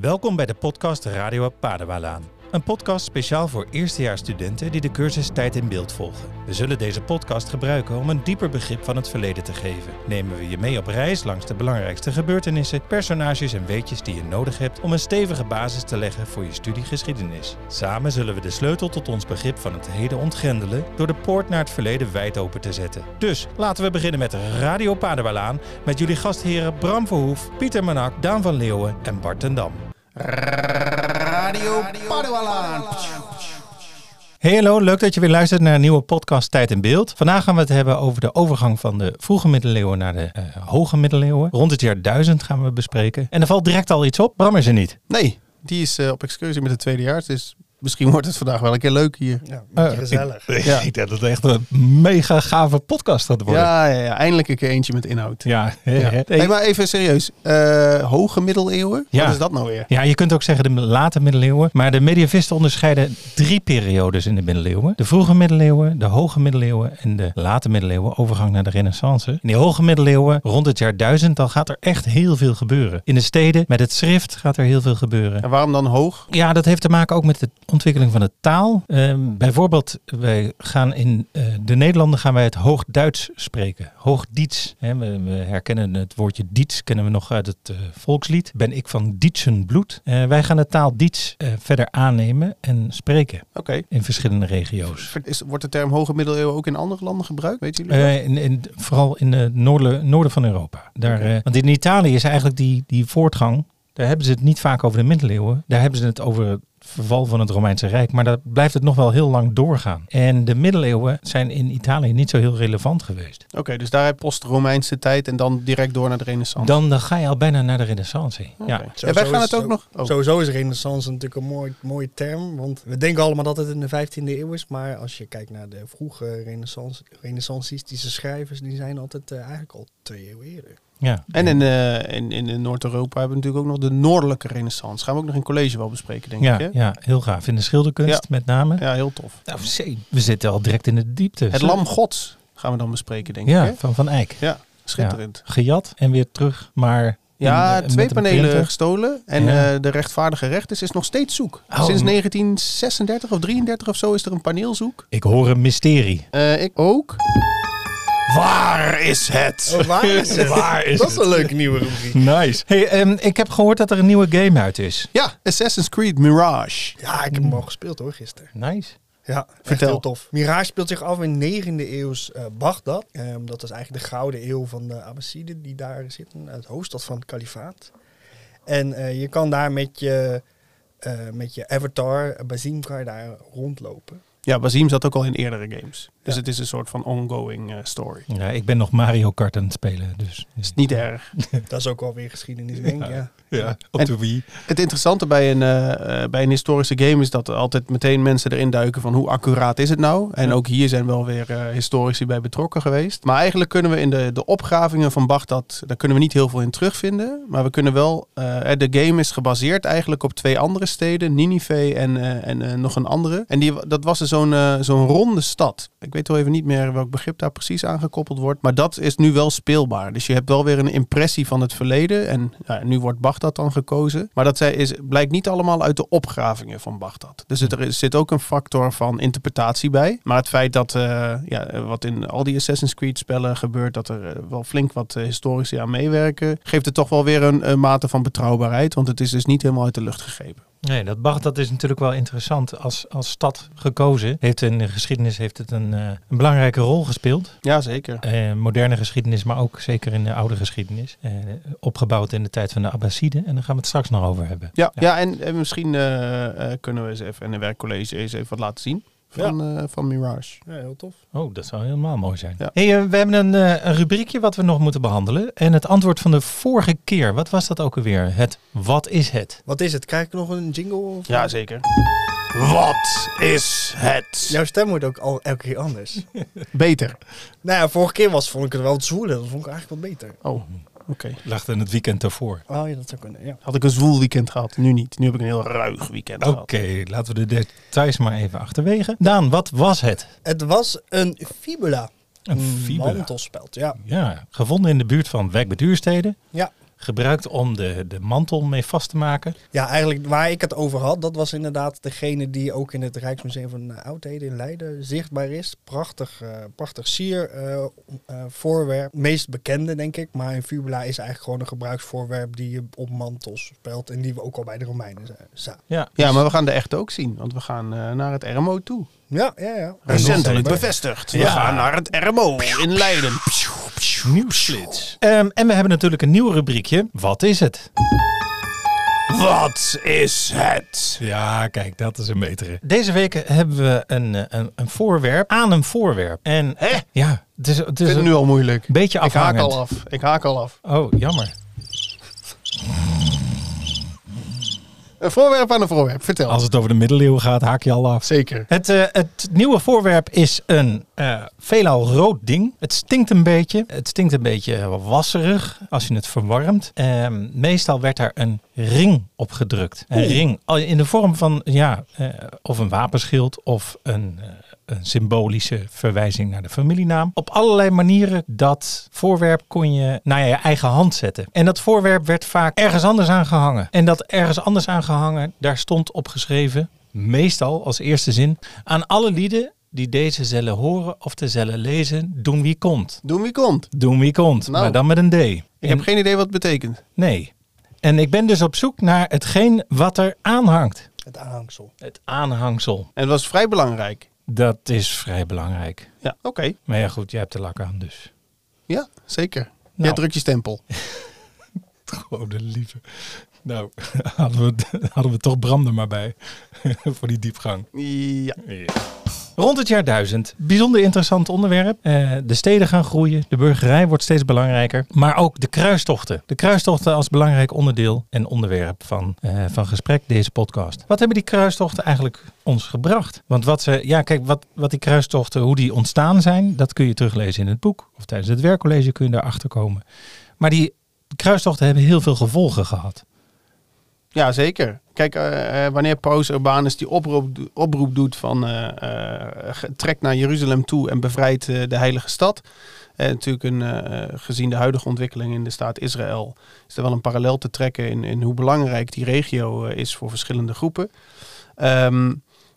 Welkom bij de podcast Radio Padewalaan. Een podcast speciaal voor eerstejaarsstudenten die de cursus Tijd in Beeld volgen. We zullen deze podcast gebruiken om een dieper begrip van het verleden te geven. Nemen we je mee op reis langs de belangrijkste gebeurtenissen, personages en weetjes die je nodig hebt om een stevige basis te leggen voor je studie geschiedenis. Samen zullen we de sleutel tot ons begrip van het heden ontgrendelen door de poort naar het verleden wijd open te zetten. Dus laten we beginnen met Radio Padewalaan met jullie gastheren Bram Verhoef, Pieter Manak, Daan van Leeuwen en Bart ten Dam. Radio Padualaan. Hey hallo, leuk dat je weer luistert naar een nieuwe podcast Tijd in Beeld. Vandaag gaan we het hebben over de overgang van de vroege middeleeuwen naar de eh, hoge middeleeuwen. Rond het jaar 1000 gaan we bespreken. En er valt direct al iets op. Bram is er niet. Nee, die is eh, op excursie met de tweedejaars. Dus misschien wordt het vandaag wel een keer leuk hier. Ja, een beetje Eh, gezellig. Ik, Ja. ik denk dat het echt een mega gave podcast gaat worden. Ja, ja, ja, eindelijk een keer eentje met inhoud. Ja, Ja. Hey. Hey, maar even serieus. Eh, hoge middeleeuwen? Ja. Wat is dat nou weer? Ja, je kunt ook zeggen de late middeleeuwen. Maar de medievisten onderscheiden drie periodes in de middeleeuwen. De vroege middeleeuwen, de hoge middeleeuwen en de late middeleeuwen. Overgang naar de renaissance. In die hoge middeleeuwen, rond het jaar 1000, dan gaat er echt heel veel gebeuren. In de steden, met het schrift, gaat er heel veel gebeuren. En waarom dan hoog? Ja, dat heeft te maken ook met de ontwikkeling van de taal. Ehm, bijvoorbeeld, wij gaan in eh, de Nederlanden gaan wij het Hoogduits spreken. Hoogdiets. Hè, we, we herkennen het woordje diets, kennen we nog uit het eh, volkslied. Ben ik van Dietsen bloed. Eh, wij gaan de taal diets verder aannemen en spreken Oké. in verschillende regio's. Is- Wordt de term hoge middeleeuwen ook in andere landen gebruikt? Weten jullie in, in- vooral in het noorden, noorden van Europa. Daar, want in Italië is eigenlijk die, die voortgang. Daar hebben ze het niet vaak over de middeleeuwen. Daar hebben ze het over verval van het Romeinse Rijk. Maar daar blijft het nog wel heel lang doorgaan. En de middeleeuwen zijn in Italië niet zo heel relevant geweest. Oké, dus daar heb je post-Romeinse tijd en dan direct door naar de renaissance. Dan, dan ga je al bijna naar de renaissance. Ja. En wij Sowieso gaan is het ook zo- nog... Oh. Sowieso is renaissance natuurlijk een mooi, mooie term. Want we denken allemaal dat het in de 15e eeuw is. Maar als je kijkt naar de vroege renaissance, renaissancistische schrijvers, die zijn altijd eh, eigenlijk al twee eeuwen eerder. Ja. En in, eh, in, in, in Noord-Europa hebben we natuurlijk ook nog de noordelijke renaissance. Gaan we ook nog in college wel bespreken, denk ja, ik. Hè? ja, heel gaaf. In de schilderkunst Ja. met name. ja, heel tof. Nou, we zitten al direct in de diepte. Het lam gods gaan we dan bespreken, denk Ja, ik. Hè? van Van Eyck. Ja, schitterend. Gejat en weer terug, maar... Ja, in- twee met een panelen gestolen. En Ja. eh, de rechtvaardige rechters is nog steeds zoek. Oh, Sinds maar- 1936 of 33 of zo is er een paneelzoek. Ik hoor een mysterie. Eh, ik ook. Waar is het? Oh, waar is het? Waar is dat is een leuke nieuwe rubriek. Nice. Hey, ehm, ik heb gehoord dat er een nieuwe game uit is. Ja, Assassin's Creed Mirage. Ja, ik heb hem al gespeeld hoor, gisteren. Nice. Ja, Vertel. Heel tof. Mirage speelt zich af in 9e eeuws eh, Bagdad. Ehm, dat is eigenlijk de gouden eeuw van de Abbasiden die daar zitten. Het hoofdstad van het kalifaat. En eh, je kan daar met je, eh, met je avatar, Bazim, kan je daar rondlopen. Ja, Bazim zat ook al in eerdere games. Dus Ja. het is een soort van ongoing eh, story. Ja, ik ben nog Mario Kart aan het spelen, dus... Is niet erg. Dat is ook wel weer geschiedenis, denk ik. Ja. Ja, op En- de Wii. Het interessante bij een, eh, eh, bij een historische game is dat er altijd meteen mensen erin duiken van hoe accuraat is het nou. En Ja. ook hier zijn wel weer eh, historici bij betrokken geweest. Maar eigenlijk kunnen we in de, de opgravingen van Bagdad, daar kunnen we niet heel veel in terugvinden. Maar we kunnen wel, eh, de game is gebaseerd eigenlijk op twee andere steden, Ninive en, eh, en nog een andere. En die, dat was zo'n eh, zo'n ronde stad. Ik weet wel even niet meer welk begrip daar precies aan gekoppeld wordt. Maar dat is nu wel speelbaar. Dus je hebt wel weer een impressie van het verleden. En ja, nu wordt Bagdad dan gekozen. Maar dat zij is, blijkt niet allemaal uit de opgravingen van Bagdad. Dus er zit ook een factor van interpretatie bij. Maar het feit dat, eh, ja, wat in al die Assassin's Creed spellen gebeurt, dat er eh, wel flink wat historici aan meewerken, geeft het toch wel weer een, een mate van betrouwbaarheid. Want het is dus niet helemaal uit de lucht gegrepen. Nee, dat Bagdad is natuurlijk wel interessant. Als, als stad gekozen heeft in de geschiedenis heeft het een, eh, een belangrijke rol gespeeld. Jazeker. Eh, moderne geschiedenis, maar ook zeker in de oude geschiedenis. Eh, opgebouwd in de tijd van de Abbasiden. En daar gaan we het straks nog over hebben. Ja, ja. en, en misschien kunnen we eens even in een werkcollege eens even wat laten zien van, eh, van Mirage. ja, heel tof. Oh, dat zou helemaal mooi zijn. Ja. Hey, eh, we hebben een, eh, een rubriekje wat we nog moeten behandelen. En het antwoord van de vorige keer, wat was dat ook alweer? Het wat is het? Wat is het? Krijg ik nog een jingle? of- Ja, zeker. Wat is het? Jouw stem wordt ook al elke keer anders. Beter. nou ja, vorige keer was, vond ik het wel te zwoelen. Dat vond ik eigenlijk wel beter. Oh, oké. Lag er het weekend ervoor. Oh ja, dat zou kunnen, ja. Had ik een zwoel weekend gehad, nu niet. Nu heb ik een heel ruig weekend Oké, gehad. laten we de details maar even achterwege. Daan, wat was het? Het was een fibula. Een fibula. mantelspeld, ja. Ja, gevonden in de buurt van Wijk bij Duurstede. Ja. Gebruikt om de, de mantel mee vast te maken. Ja, eigenlijk waar ik het over had, dat was inderdaad degene die ook in het Rijksmuseum van Oudheden in Leiden zichtbaar is. Prachtig, uh, prachtig sier uh, uh, voorwerp. Meest bekende, denk ik. Maar in fibula is eigenlijk gewoon een gebruiksvoorwerp die je op mantels speelt. En die we ook al bij de Romeinen zagen. Ja, ja maar we gaan de echte ook zien. Want we gaan naar het RMO toe. Ja, ja, ja. Recentelijk bevestigd. We gaan naar het RMO in Leiden. Nieuwsflits. Um, en we hebben natuurlijk een nieuw rubriekje. Wat is het? Wat is het? Ja, kijk, dat is een betere. Deze week hebben we een, eh, een, een voorwerp aan een voorwerp. En Hè? ja, het is, het is Ik vind het nu al moeilijk. een beetje Ik haak afhangend. al af. Ik haak al af. Oh, jammer. Een voorwerp aan een voorwerp. Vertel. Als het over de middeleeuwen gaat, haak je al af. Zeker. Het, eh, het nieuwe voorwerp is een eh, veelal rood ding. Het stinkt een beetje. Het stinkt een beetje wasserig als je het verwarmt. Ehm, meestal werd daar een ring op gedrukt. Een Oeh. ring in de vorm van ja, eh, of een wapenschild of een, eh, een symbolische verwijzing naar de familienaam. Op allerlei manieren dat voorwerp kon je naar je eigen hand zetten. En dat voorwerp werd vaak ergens anders aangehangen. En dat ergens anders aangehangen, daar stond opgeschreven, meestal als eerste zin, aan alle lieden die deze zullen horen of te zullen lezen, doen wie komt. Doen wie komt. Doen wie komt, Nou. maar dan met een D. Ik En- heb geen idee wat het betekent. Nee. En ik ben dus op zoek naar hetgeen wat er aanhangt. Het aanhangsel. Het aanhangsel. En het was vrij belangrijk. Dat is vrij belangrijk. Ja, oké. Maar ja, goed, jij hebt de lak aan, dus. Ja, zeker. Nou. Jij drukt je stempel. Gewoon lieve. Nou, hadden we, hadden we toch branden maar bij. voor die diepgang. Ja. Rond het jaar 1000. Bijzonder interessant onderwerp. Eh, de steden gaan groeien. De burgerij wordt steeds belangrijker. Maar ook de kruistochten. De kruistochten als belangrijk onderdeel en onderwerp van, eh, van gesprek deze podcast. Wat hebben die kruistochten eigenlijk ons gebracht? Want wat ze, ja, kijk, wat, wat die kruistochten, hoe die ontstaan zijn, dat kun je teruglezen in het boek. Of tijdens het werkcollege kun je daarachter komen. Maar die kruistochten hebben heel veel gevolgen gehad. Ja, zeker. Kijk, eh, eh, wanneer Paus Urbanus die oproep, oproep doet van ge- trek naar Jeruzalem toe en bevrijd de heilige stad. En natuurlijk een, gezien de huidige ontwikkeling in de staat Israël is er wel een parallel te trekken in, in hoe belangrijk die regio is voor verschillende groepen. Ehm,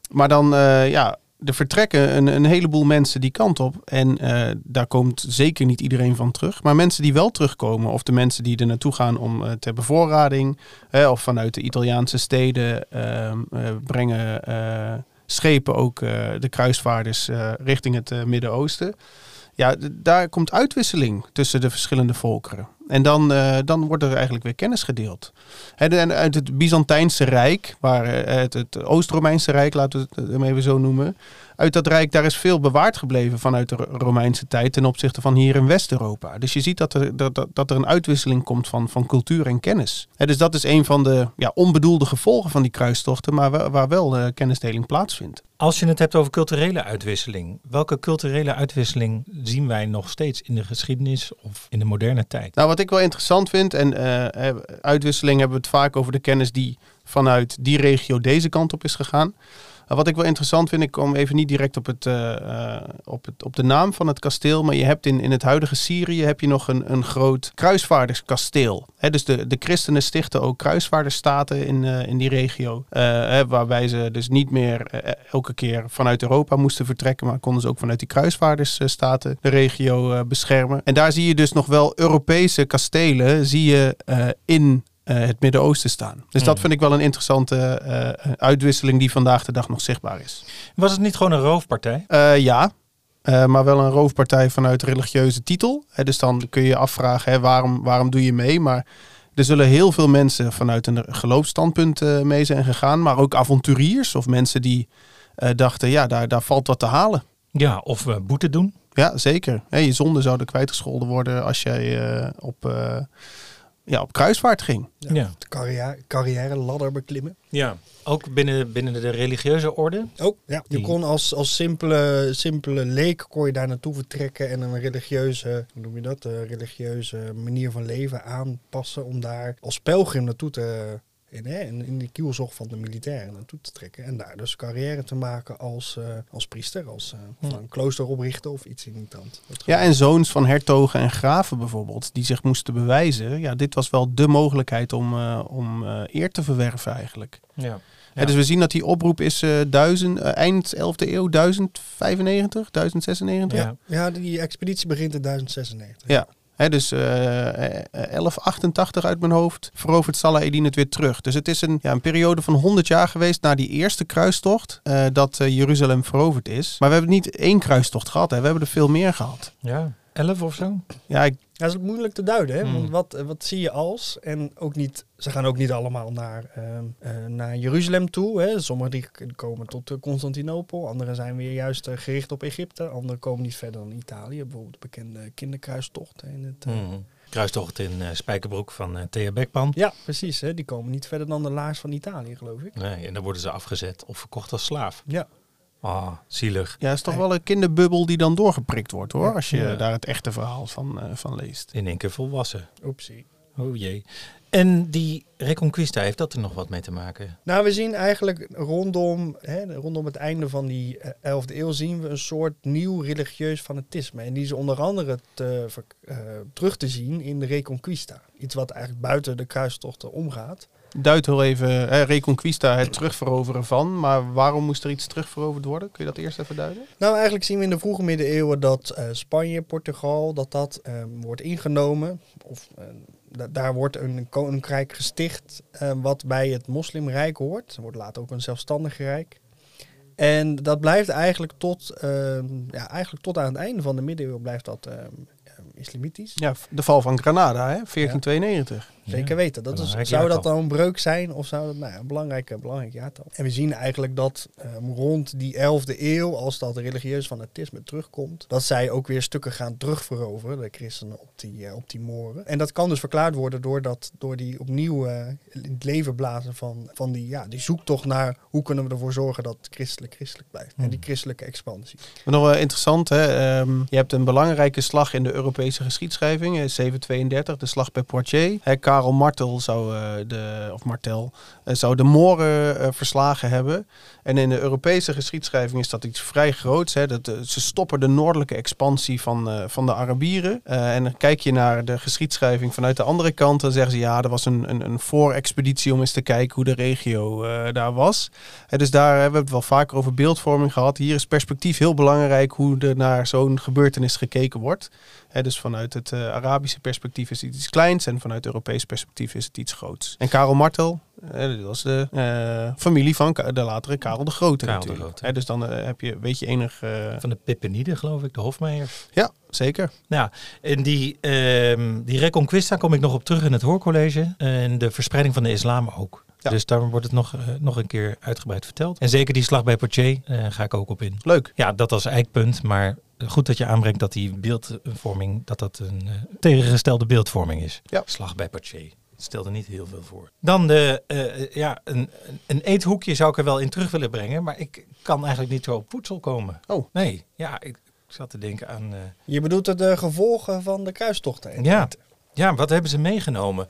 maar dan, ja, er vertrekken een, een heleboel mensen die kant op. En eh, daar komt zeker niet iedereen van terug. Maar mensen die wel terugkomen, of de mensen die er naartoe gaan om eh, ter bevoorrading, hè, of vanuit de Italiaanse steden, ehm, eh, brengen schepen ook de kruisvaarders richting het Midden-Oosten. Ja, daar komt uitwisseling tussen de verschillende volkeren. En dan, eh, dan wordt er eigenlijk weer kennis gedeeld. En uit het Byzantijnse Rijk, waar eh, het, het Oost-Romeinse Rijk, laten we het hem even zo noemen. Uit dat Rijk, daar is veel bewaard gebleven vanuit de Ro- Romeinse tijd ten opzichte van hier in West-Europa. Dus je ziet dat er, dat, dat, er een uitwisseling komt van, van cultuur en kennis. Dus dat is een van de ja, onbedoelde gevolgen van die kruistochten, maar wa- waar wel eh, kennisdeling plaatsvindt. Als je het hebt over culturele uitwisseling, welke culturele uitwisseling zien wij nog steeds in de geschiedenis of in de moderne tijd? Nou, wat ik wel interessant vind, en eh, uitwisseling hebben we het vaak over de kennis die vanuit die regio deze kant op is gegaan. Uh, wat ik wel interessant vind, ik kom even niet direct op, het, eh, eh, op, het, op de naam van het kasteel, maar je hebt in, in het huidige Syrië heb je nog een, een groot kruisvaarderskasteel. Dus de, de christenen stichten ook kruisvaardersstaten in, eh, in die regio, eh, waarbij ze dus niet meer eh, elke keer vanuit Europa moesten vertrekken, maar konden ze ook vanuit die kruisvaardersstaten de regio eh, beschermen. En daar zie je dus nog wel Europese kastelen zie je eh, in eh, het Midden-Oosten staan. Dus dat Hmm. vind ik wel een interessante eh, uitwisseling die vandaag de dag nog zichtbaar is. Was het niet gewoon een roofpartij? Eh, ja, eh, maar wel een roofpartij vanuit religieuze titel. Hè, dus dan kun je je afvragen, hè, waarom, waarom doe je mee? Maar er zullen heel veel mensen vanuit een geloofsstandpunt eh, mee zijn gegaan. Maar ook avonturiers of mensen die eh, dachten, ja, daar, daar valt wat te halen. Ja, of eh, boete doen? Ja, zeker. Hè, je zonde zouden kwijtgescholden worden als jij eh, op, eh, ja, op kruisvaart ging. Ja. Ja. De carrière, carrière ladder beklimmen. Ja, ook binnen, binnen de religieuze orde? Oh, ja. Je kon als, als simpele, simpele leek kon je daar naartoe vertrekken en een religieuze, hoe noem je dat, religieuze manier van leven aanpassen om daar als pelgrim naartoe te, in, hè, in, in de kielzog van de militairen naartoe te trekken. En daar dus carrière te maken als, eh, als priester, als eh, Hm. een klooster oprichten of iets in die trant. Dat Ja, en zoons van hertogen en graven bijvoorbeeld, die zich moesten bewijzen. Ja, dit was wel de mogelijkheid om, eh, om eh, eer te verwerven eigenlijk. Ja. Ja, dus we zien dat die oproep is eh, duizend, eind 11e eeuw, 1095, 1096. Ja. Ja, die expeditie begint in 1096. Ja. Dus eh, eh, 1188 uit mijn hoofd verovert Salah Eddin het weer terug. Dus het is een, ja, een periode van 100 jaar geweest na die eerste kruistocht eh, dat eh, Jeruzalem veroverd is. Maar we hebben niet één kruistocht gehad, hè. we hebben er veel meer gehad. ja. Elf of zo? Ja, ik, Ja, dat is moeilijk te duiden, hè? Hmm. Want wat, wat zie je als? En ook niet, ze gaan ook niet allemaal naar, ehm, eh, naar Jeruzalem toe. Hè? Sommigen die komen tot eh, Constantinopel, anderen zijn weer juist eh, gericht op Egypte, anderen komen niet verder dan Italië. Bijvoorbeeld de bekende kinderkruistocht. hè, In het, eh, Mhm. Kruistocht in eh, Spijkerbroek van eh, Thea Beckman. Ja, precies. Hè? Die komen niet verder dan de laars van Italië, geloof ik. Nee, en dan worden ze afgezet of verkocht als slaaf. Ja, Ah, zielig. ja, het is toch wel een kinderbubbel die dan doorgeprikt wordt hoor, als je Ja. daar het echte verhaal van, eh, van leest. In één keer volwassen. oepsie. Oh jee. En die Reconquista, heeft dat er nog wat mee te maken? Nou, we zien eigenlijk rondom, hè, rondom het einde van die eh, 11e eeuw zien we een soort nieuw religieus fanatisme. En die is onder andere te, eh, terug te zien in de Reconquista. Iets wat eigenlijk buiten de kruistochten omgaat. Duid heel even eh, Reconquista, het terugveroveren van. Maar waarom moest er iets terugveroverd worden? Kun je dat eerst even duiden? Nou, eigenlijk zien we in de vroege middeleeuwen dat eh, Spanje, Portugal, dat dat eh, wordt ingenomen. Of eh, da- daar wordt een koninkrijk gesticht wat bij het moslimrijk hoort. Wordt later ook een zelfstandig rijk. En dat blijft eigenlijk tot, ja, eigenlijk tot aan het einde van de middeleeuwen blijft dat islamitisch. Ja, de val van Granada, hè? 1492. Zeker weten. Dat is, Belangrijk zou dat dan een breuk zijn of zou dat nou ja, een belangrijke, belangrijk jaartal? En we zien eigenlijk dat ehm, rond die 11e eeuw, als dat religieus fanatisme terugkomt, dat zij ook weer stukken gaan terugveroveren, de christenen op die, eh, op die moren. En dat kan dus verklaard worden door, dat, door die opnieuw eh, in het leven blazen van, van die, ja, die zoektocht naar hoe kunnen we ervoor zorgen dat christelijk christelijk blijft. En die christelijke expansie. Maar nog wel interessant, hè? ehm, je hebt een belangrijke slag in de Europese geschiedschrijving, eh, 732, de slag bij Poitiers. Karel Martel zou, eh, de, of Martel, eh, zou de Moren eh, verslagen hebben. En in de Europese geschiedschrijving is dat iets vrij groots. Dat, eh, ze stoppen de noordelijke expansie van, eh, van de Arabieren. Eh, en dan kijk je naar de geschiedschrijving vanuit de andere kant, dan zeggen ze ja, er was een, een, een voorexpeditie om eens te kijken hoe de regio eh, daar was. Dus daar hebben we het wel vaker over beeldvorming gehad. Hier is perspectief heel belangrijk hoe er naar zo'n gebeurtenis gekeken wordt. Dus vanuit het eh, Arabische perspectief is het iets kleins en vanuit het Europees perspectief is het iets groots. En Karel Martel, eh, dat was de eh, familie van de latere Karel de Grote Karel de. Grote. Hè, dus dan heb je, weet je enig... Van de Pippenide, geloof ik, de Hofmeijers. ja, zeker. Nou, en die, ehm, die Reconquista kom ik nog op terug in het hoorcollege. En de verspreiding van de islam ook. Ja. Dus daar wordt het nog, nog een keer uitgebreid verteld. En zeker die slag bij Poitiers ga ik ook op in. Leuk. Ja, dat als eikpunt. Maar goed dat je aanbrengt dat die beeldvorming, dat dat een eh, tegengestelde beeldvorming is. Ja. Slag bij. Het stelde niet heel veel voor. Dan de, eh, ja, een, een eethoekje zou ik er wel in terug willen brengen. Maar ik kan eigenlijk niet zo op voedsel komen. Oh. Nee, ja, ik, ik zat te denken aan... eh, Je bedoelt het de gevolgen van de kruistochten. Ja. Ja, wat hebben ze meegenomen?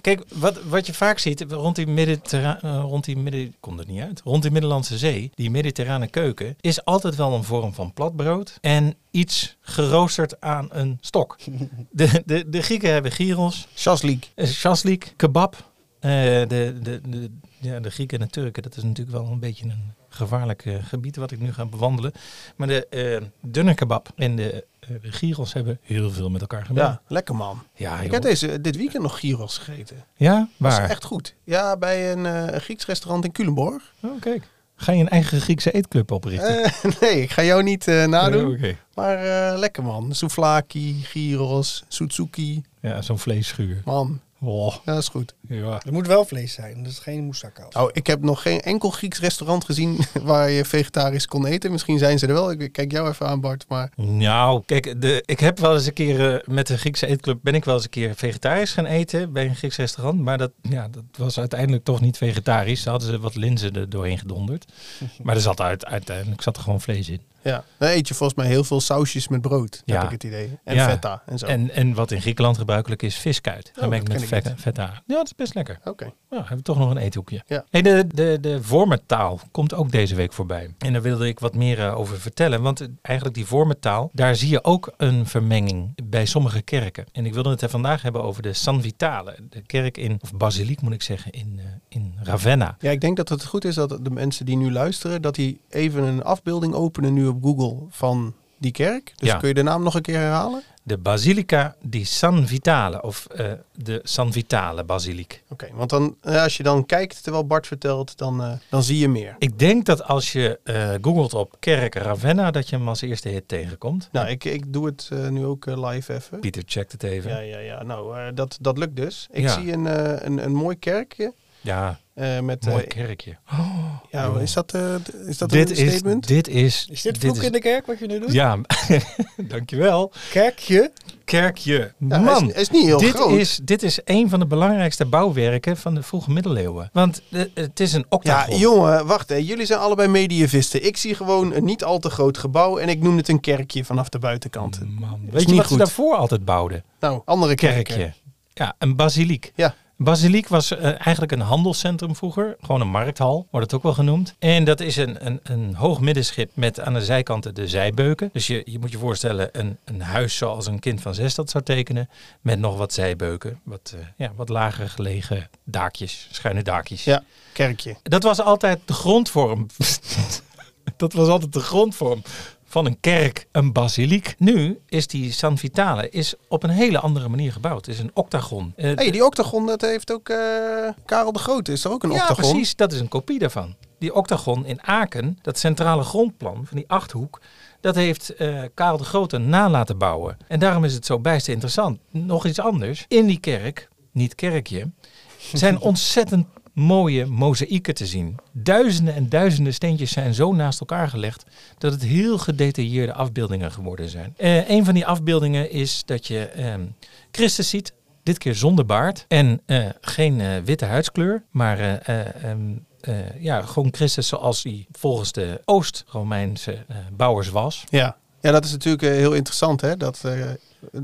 Kijk, wat, wat je vaak ziet rond die, Mediterra eh, rond die midden, ik kom er niet uit, rond die Middellandse Zee, die mediterrane keuken, is altijd wel een vorm van platbrood en iets geroosterd aan een stok. De, de, de Grieken hebben gyros, Shaslik. eh, shaslik, kebab. Eh, de, de, de, ja, de Grieken en de Turken, dat is natuurlijk wel een beetje een gevaarlijk eh, gebied wat ik nu ga bewandelen. Maar de eh dunne kebab en de, eh, de gyros hebben heel veel met elkaar gemeen. Ja, lekker man. ja Ik heb deze, dit weekend nog gyros gegeten. Ja, Dat waar? is echt goed. Ja, bij een eh, Grieks restaurant in Culemborg. Oh, kijk. Ga je een eigen Griekse eetclub oprichten? Eh, nee, ik ga jou niet eh, nadoen. Oh. Maar lekker man. Souvlaki, gyros, sutsuki. Ja, zo'n vleesschuur. Man, Oh, ja, dat is goed. ja. Er moet wel vlees zijn, dus geen moussaka. Oh, ik heb nog geen enkel Grieks restaurant gezien waar je vegetarisch kon eten. Misschien zijn ze er wel. Ik kijk jou even aan, Bart. Maar Nou, kijk, de, ik heb wel eens een keer eh, met de Griekse eetclub ben ik wel eens een keer vegetarisch gaan eten bij een Grieks restaurant. Maar dat, ja, dat was uiteindelijk toch niet vegetarisch. Daar hadden ze wat linzen er doorheen gedonderd. Maar er zat uit, uiteindelijk zat er gewoon vlees in. Ja, dan eet je volgens mij heel veel sausjes met brood, Ja. heb ik het idee. En Ja. feta en zo. En, en wat in Griekenland gebruikelijk is, viskuit. Oh, met feta, feta. Ja, dat is best lekker. Oké. Ja, hebben we toch nog een eethoekje. Ja. Hey, de, de, de vormentaal komt ook deze week voorbij. En daar wilde ik wat meer eh, over vertellen. Want eh, eigenlijk die vormentaal, daar zie je ook een vermenging bij sommige kerken. En ik wilde het er vandaag hebben over de San Vitale. De kerk in, of basiliek moet ik zeggen, in, eh, in Ravenna. Ja, ik denk dat het goed is dat de mensen die nu luisteren, dat die even een afbeelding openen nu op Google van die kerk. Dus Ja. kun je de naam nog een keer herhalen? De Basilica di San Vitale, of eh, de San Vitale Basiliek. Oké, want dan, eh, als je dan kijkt terwijl Bart vertelt, dan, eh, dan zie je meer. Ik denk dat als je googelt op kerk Ravenna, dat je hem als eerste hit tegenkomt. Nou, ik, ik doe het nu ook live even. Pieter checkt het even. Ja, ja, ja. Nou, dat, dat lukt dus. Ik Ja. zie een, een, een mooi kerkje. Ja, eh, met, mooi eh, kerkje. ja, joh. is dat, eh, is dat dit een is, statement? dit is, Is dit vloek in de kerk wat je nu doet? Ja, dankjewel. Kerkje? Kerkje. Ja, Man, is, is niet heel dit groot. is, dit is een van de belangrijkste bouwwerken van de vroege middeleeuwen. Want het is een Ja, octagon. jongen, wacht. Hè. Jullie zijn allebei medievisten. Ik zie gewoon een niet al te groot gebouw en ik noem het een kerkje vanaf de buitenkant. Man, is weet je niet wat ze goed. daarvoor altijd bouwden? Nou, andere. Kerkje. Ja, een basiliek. Ja. Basiliek was eh, eigenlijk een handelscentrum vroeger. Gewoon een markthal, wordt het ook wel genoemd. En dat is een, een, een hoog middenschip met aan de zijkanten de zijbeuken. Dus je, je moet je voorstellen een, een huis zoals een kind van zes dat zou tekenen. Met nog wat zijbeuken. Wat, eh, ja, wat lager gelegen daakjes, schuine daakjes. Ja, kerkje. Dat was altijd de grondvorm. dat was altijd de grondvorm van een kerk, een basiliek. Nu is die San Vitale is op een hele andere manier gebouwd. Het is een octagon. Eh, hey, die octagon, dat heeft ook eh, Karel de Grote. Is er ook een ja, octagon? precies. Dat is een kopie daarvan. Die octagon in Aken, dat centrale grondplan van die achthoek, dat heeft eh Karel de Grote na laten bouwen. En daarom is het zo bijst interessant. Nog iets anders. In die kerk, niet kerkje, zijn ontzettend mooie mozaïeken te zien. Duizenden en duizenden steentjes zijn zo naast elkaar gelegd dat het heel gedetailleerde afbeeldingen geworden zijn. Eh, een van die afbeeldingen is dat je ehm, Christus ziet, dit keer zonder baard en eh, geen eh, witte huidskleur, maar eh, eh, ehm, eh, ja, gewoon Christus zoals hij volgens de Oost-Romeinse bouwers was. Ja. Ja, dat is natuurlijk eh, heel interessant, hè? Dat eh,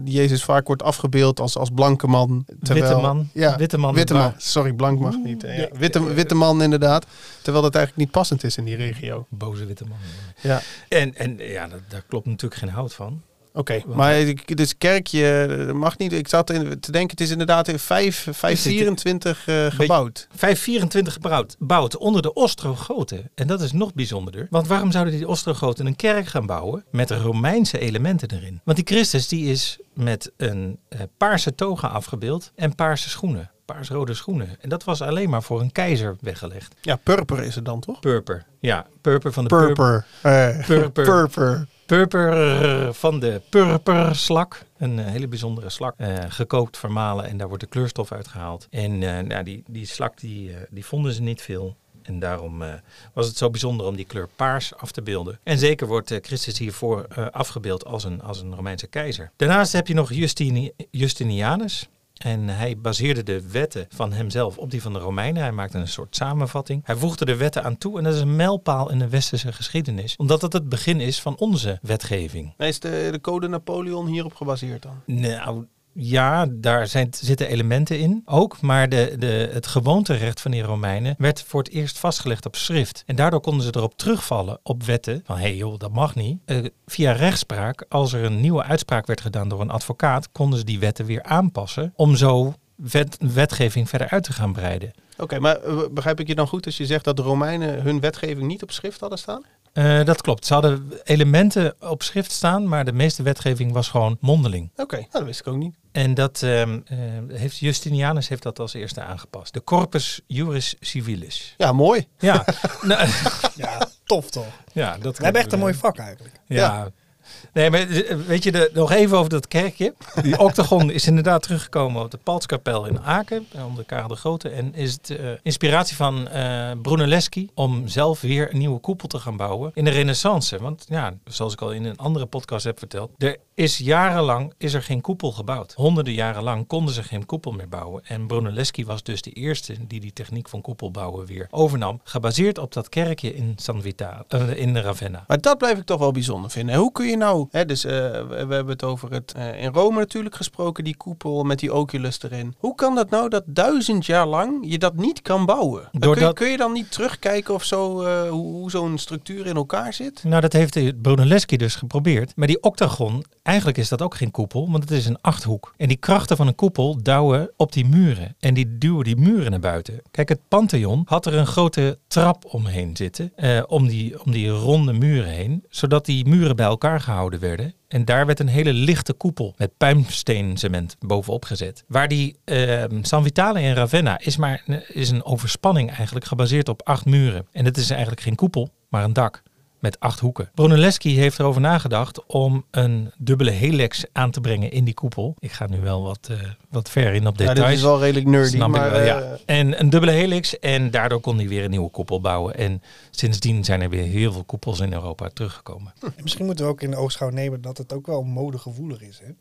Jezus vaak wordt afgebeeld als, als blanke man. Terwijl, witte man, Ja, witte man, witte man. Sorry, blank mag niet. ja. Witte, witte man inderdaad. Terwijl dat eigenlijk niet passend is in die regio. boze witte man. Ja. En, en ja, daar klopt natuurlijk geen hout van. Oké, maar dus kerkje eh, mag niet. Ik zat in, te denken, het is inderdaad in 5, 524 eh, gebouwd. 524 gebouwd bouwd onder de Ostrogoten. En dat is nog bijzonderder. Want waarom zouden die Ostrogoten een kerk gaan bouwen met Romeinse elementen erin? Want die Christus die is met een eh, paarse toga afgebeeld en paarse schoenen. Paarsrode schoenen. En dat was alleen maar voor een keizer weggelegd. Ja, purper is het dan toch? Purper. Ja, purper van de purper. Purper. Purper. Purper. Purper van de purperslak. Een eh, hele bijzondere slak. eh, gekookt, vermalen en daar wordt de kleurstof uitgehaald. En eh, nou, die, die slak die, eh, die vonden ze niet veel. En daarom eh, was het zo bijzonder om die kleur paars af te beelden. En zeker wordt eh, Christus hiervoor eh, afgebeeld als een, als een Romeinse keizer. Daarnaast heb je nog Justini Justinianus. En hij baseerde de wetten van hemzelf op die van de Romeinen. Hij maakte een soort samenvatting. Hij voegde de wetten aan toe en dat is een mijlpaal in de westerse geschiedenis. Omdat het het begin is van onze wetgeving. Nee, is de, de code Napoleon hierop gebaseerd dan? Nou, ja, daar zijn, zitten elementen in ook. Maar de, de, het gewoonterecht van die Romeinen werd voor het eerst vastgelegd op schrift. En daardoor konden ze erop terugvallen op wetten. Van hé hey joh, dat mag niet. Eh, via rechtspraak, als er een nieuwe uitspraak werd gedaan door een advocaat, konden ze die wetten weer aanpassen. Om zo wet, wetgeving verder uit te gaan breiden. Oké, maar eh, begrijp ik je dan goed als je zegt dat de Romeinen hun wetgeving niet op schrift hadden staan? Eh, dat klopt. Ze hadden elementen op schrift staan, maar de meeste wetgeving was gewoon mondeling. Oké, nou, dat wist ik ook niet. En dat ehm, eh, heeft Justinianus heeft dat als eerste aangepast. De Corpus Juris Civilis. Ja, mooi. Ja, nou, Ja, tof toch? ja dat We hebben echt een mooi vak eigenlijk. Ja. Ja. Nee, maar eh, weet je, de, nog even over dat kerkje. Die octagon is inderdaad teruggekomen op de Paltskapel in Aken, eh, onder Karel de Grote. En is het uh, inspiratie van uh, Brunelleschi om zelf weer een nieuwe koepel te gaan bouwen in de renaissance. Want ja, zoals ik al in een andere podcast heb verteld, er is jarenlang is er geen koepel gebouwd. Honderden jaren lang konden ze geen koepel meer bouwen. En Brunelleschi was dus de eerste die die techniek van koepelbouwen weer overnam. Gebaseerd op dat kerkje in San Vita, uh, in Ravenna. Maar dat blijf ik toch wel bijzonder vinden. Hoe kun je nou, hè, dus uh, we hebben het over het uh, in Rome natuurlijk gesproken, die koepel met die oculus erin. Hoe kan dat nou dat duizend jaar lang je dat niet kan bouwen? Doordat... Kun, je, kun je dan niet terugkijken of zo, hoe, hoe zo'n structuur in elkaar zit? Nou, dat heeft Brunelleschi dus geprobeerd. Maar die octagon, eigenlijk is dat ook geen koepel, want het is een achthoek. En die krachten van een koepel douwen op die muren. En die duwen die muren naar buiten. Kijk, het Pantheon had er een grote trap omheen zitten. Om, die, om die ronde muren heen. Zodat die muren bij elkaar gehouden werden. En daar werd een hele lichte koepel met puimsteencement bovenop gezet. Waar die uh, San Vitale in Ravenna is maar is een overspanning eigenlijk gebaseerd op acht muren. En het is eigenlijk geen koepel, maar een dak met acht hoeken. Brunelleschi heeft erover nagedacht om een dubbele helix aan te brengen in die koepel. Ik ga nu wel wat, uh, wat ver in op details. Ja, dit is wel redelijk nerdy. Snap maar, ik wel, ja. uh, En een dubbele helix en daardoor kon hij weer een nieuwe koepel bouwen. En sindsdien zijn er weer heel veel koepels in Europa teruggekomen. Hm. Misschien moeten we ook in de oogschouw nemen dat het ook wel modegevoelig is. Hè?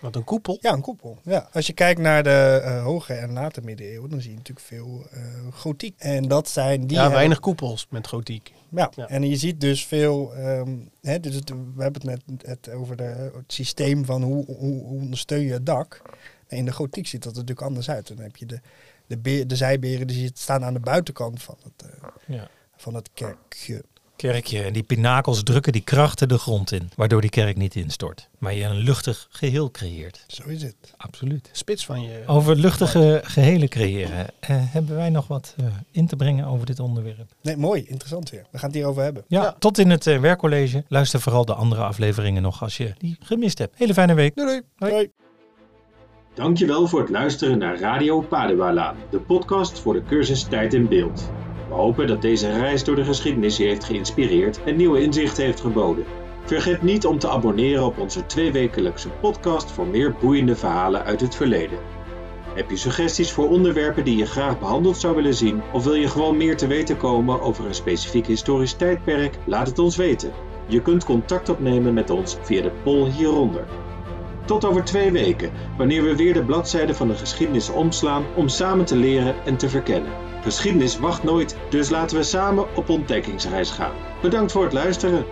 Wat een koepel? Ja, een koepel. Ja. Als je kijkt naar de uh, hoge en late middeleeuwen, dan zie je natuurlijk veel uh, gotiek. En dat zijn die. Ja, weinig koepels met gotiek. Ja, ja. en je ziet dus veel. Um, hè, dus het, we hebben het net het over de, het systeem van hoe, hoe, hoe ondersteun je het dak. En in de gotiek ziet dat er natuurlijk anders uit. Dan heb je de, de, beer, de zijberen die staan aan de buitenkant van het, uh, ja. van het kerkje kerkje. En die pinakels drukken die krachten de grond in, waardoor die kerk niet instort. Maar je een luchtig geheel creëert. Zo is het. Absoluut. Spits van je. Over luchtige gehelen creëren. Uh, hebben wij nog wat uh, in te brengen over dit onderwerp? Nee, mooi. Interessant weer. We gaan het hierover hebben. Ja, ja. tot in het uh, werkcollege. Luister vooral de andere afleveringen nog als je die gemist hebt. Hele fijne week. Doei doei. Hoi. Hoi. Dankjewel voor het luisteren naar Radio Padewalaan, de podcast voor de cursus Tijd in Beeld. We hopen dat deze reis door de geschiedenis je heeft geïnspireerd en nieuwe inzichten heeft geboden. Vergeet niet om te abonneren op onze tweewekelijkse podcast voor meer boeiende verhalen uit het verleden. Heb je suggesties voor onderwerpen die je graag behandeld zou willen zien? Of wil je gewoon meer te weten komen over een specifiek historisch tijdperk? Laat het ons weten. Je kunt contact opnemen met ons via de poll hieronder. Tot over twee weken, wanneer we weer de bladzijde van de geschiedenis omslaan om samen te leren en te verkennen. Geschiedenis wacht nooit, dus laten we samen op ontdekkingsreis gaan. Bedankt voor het luisteren.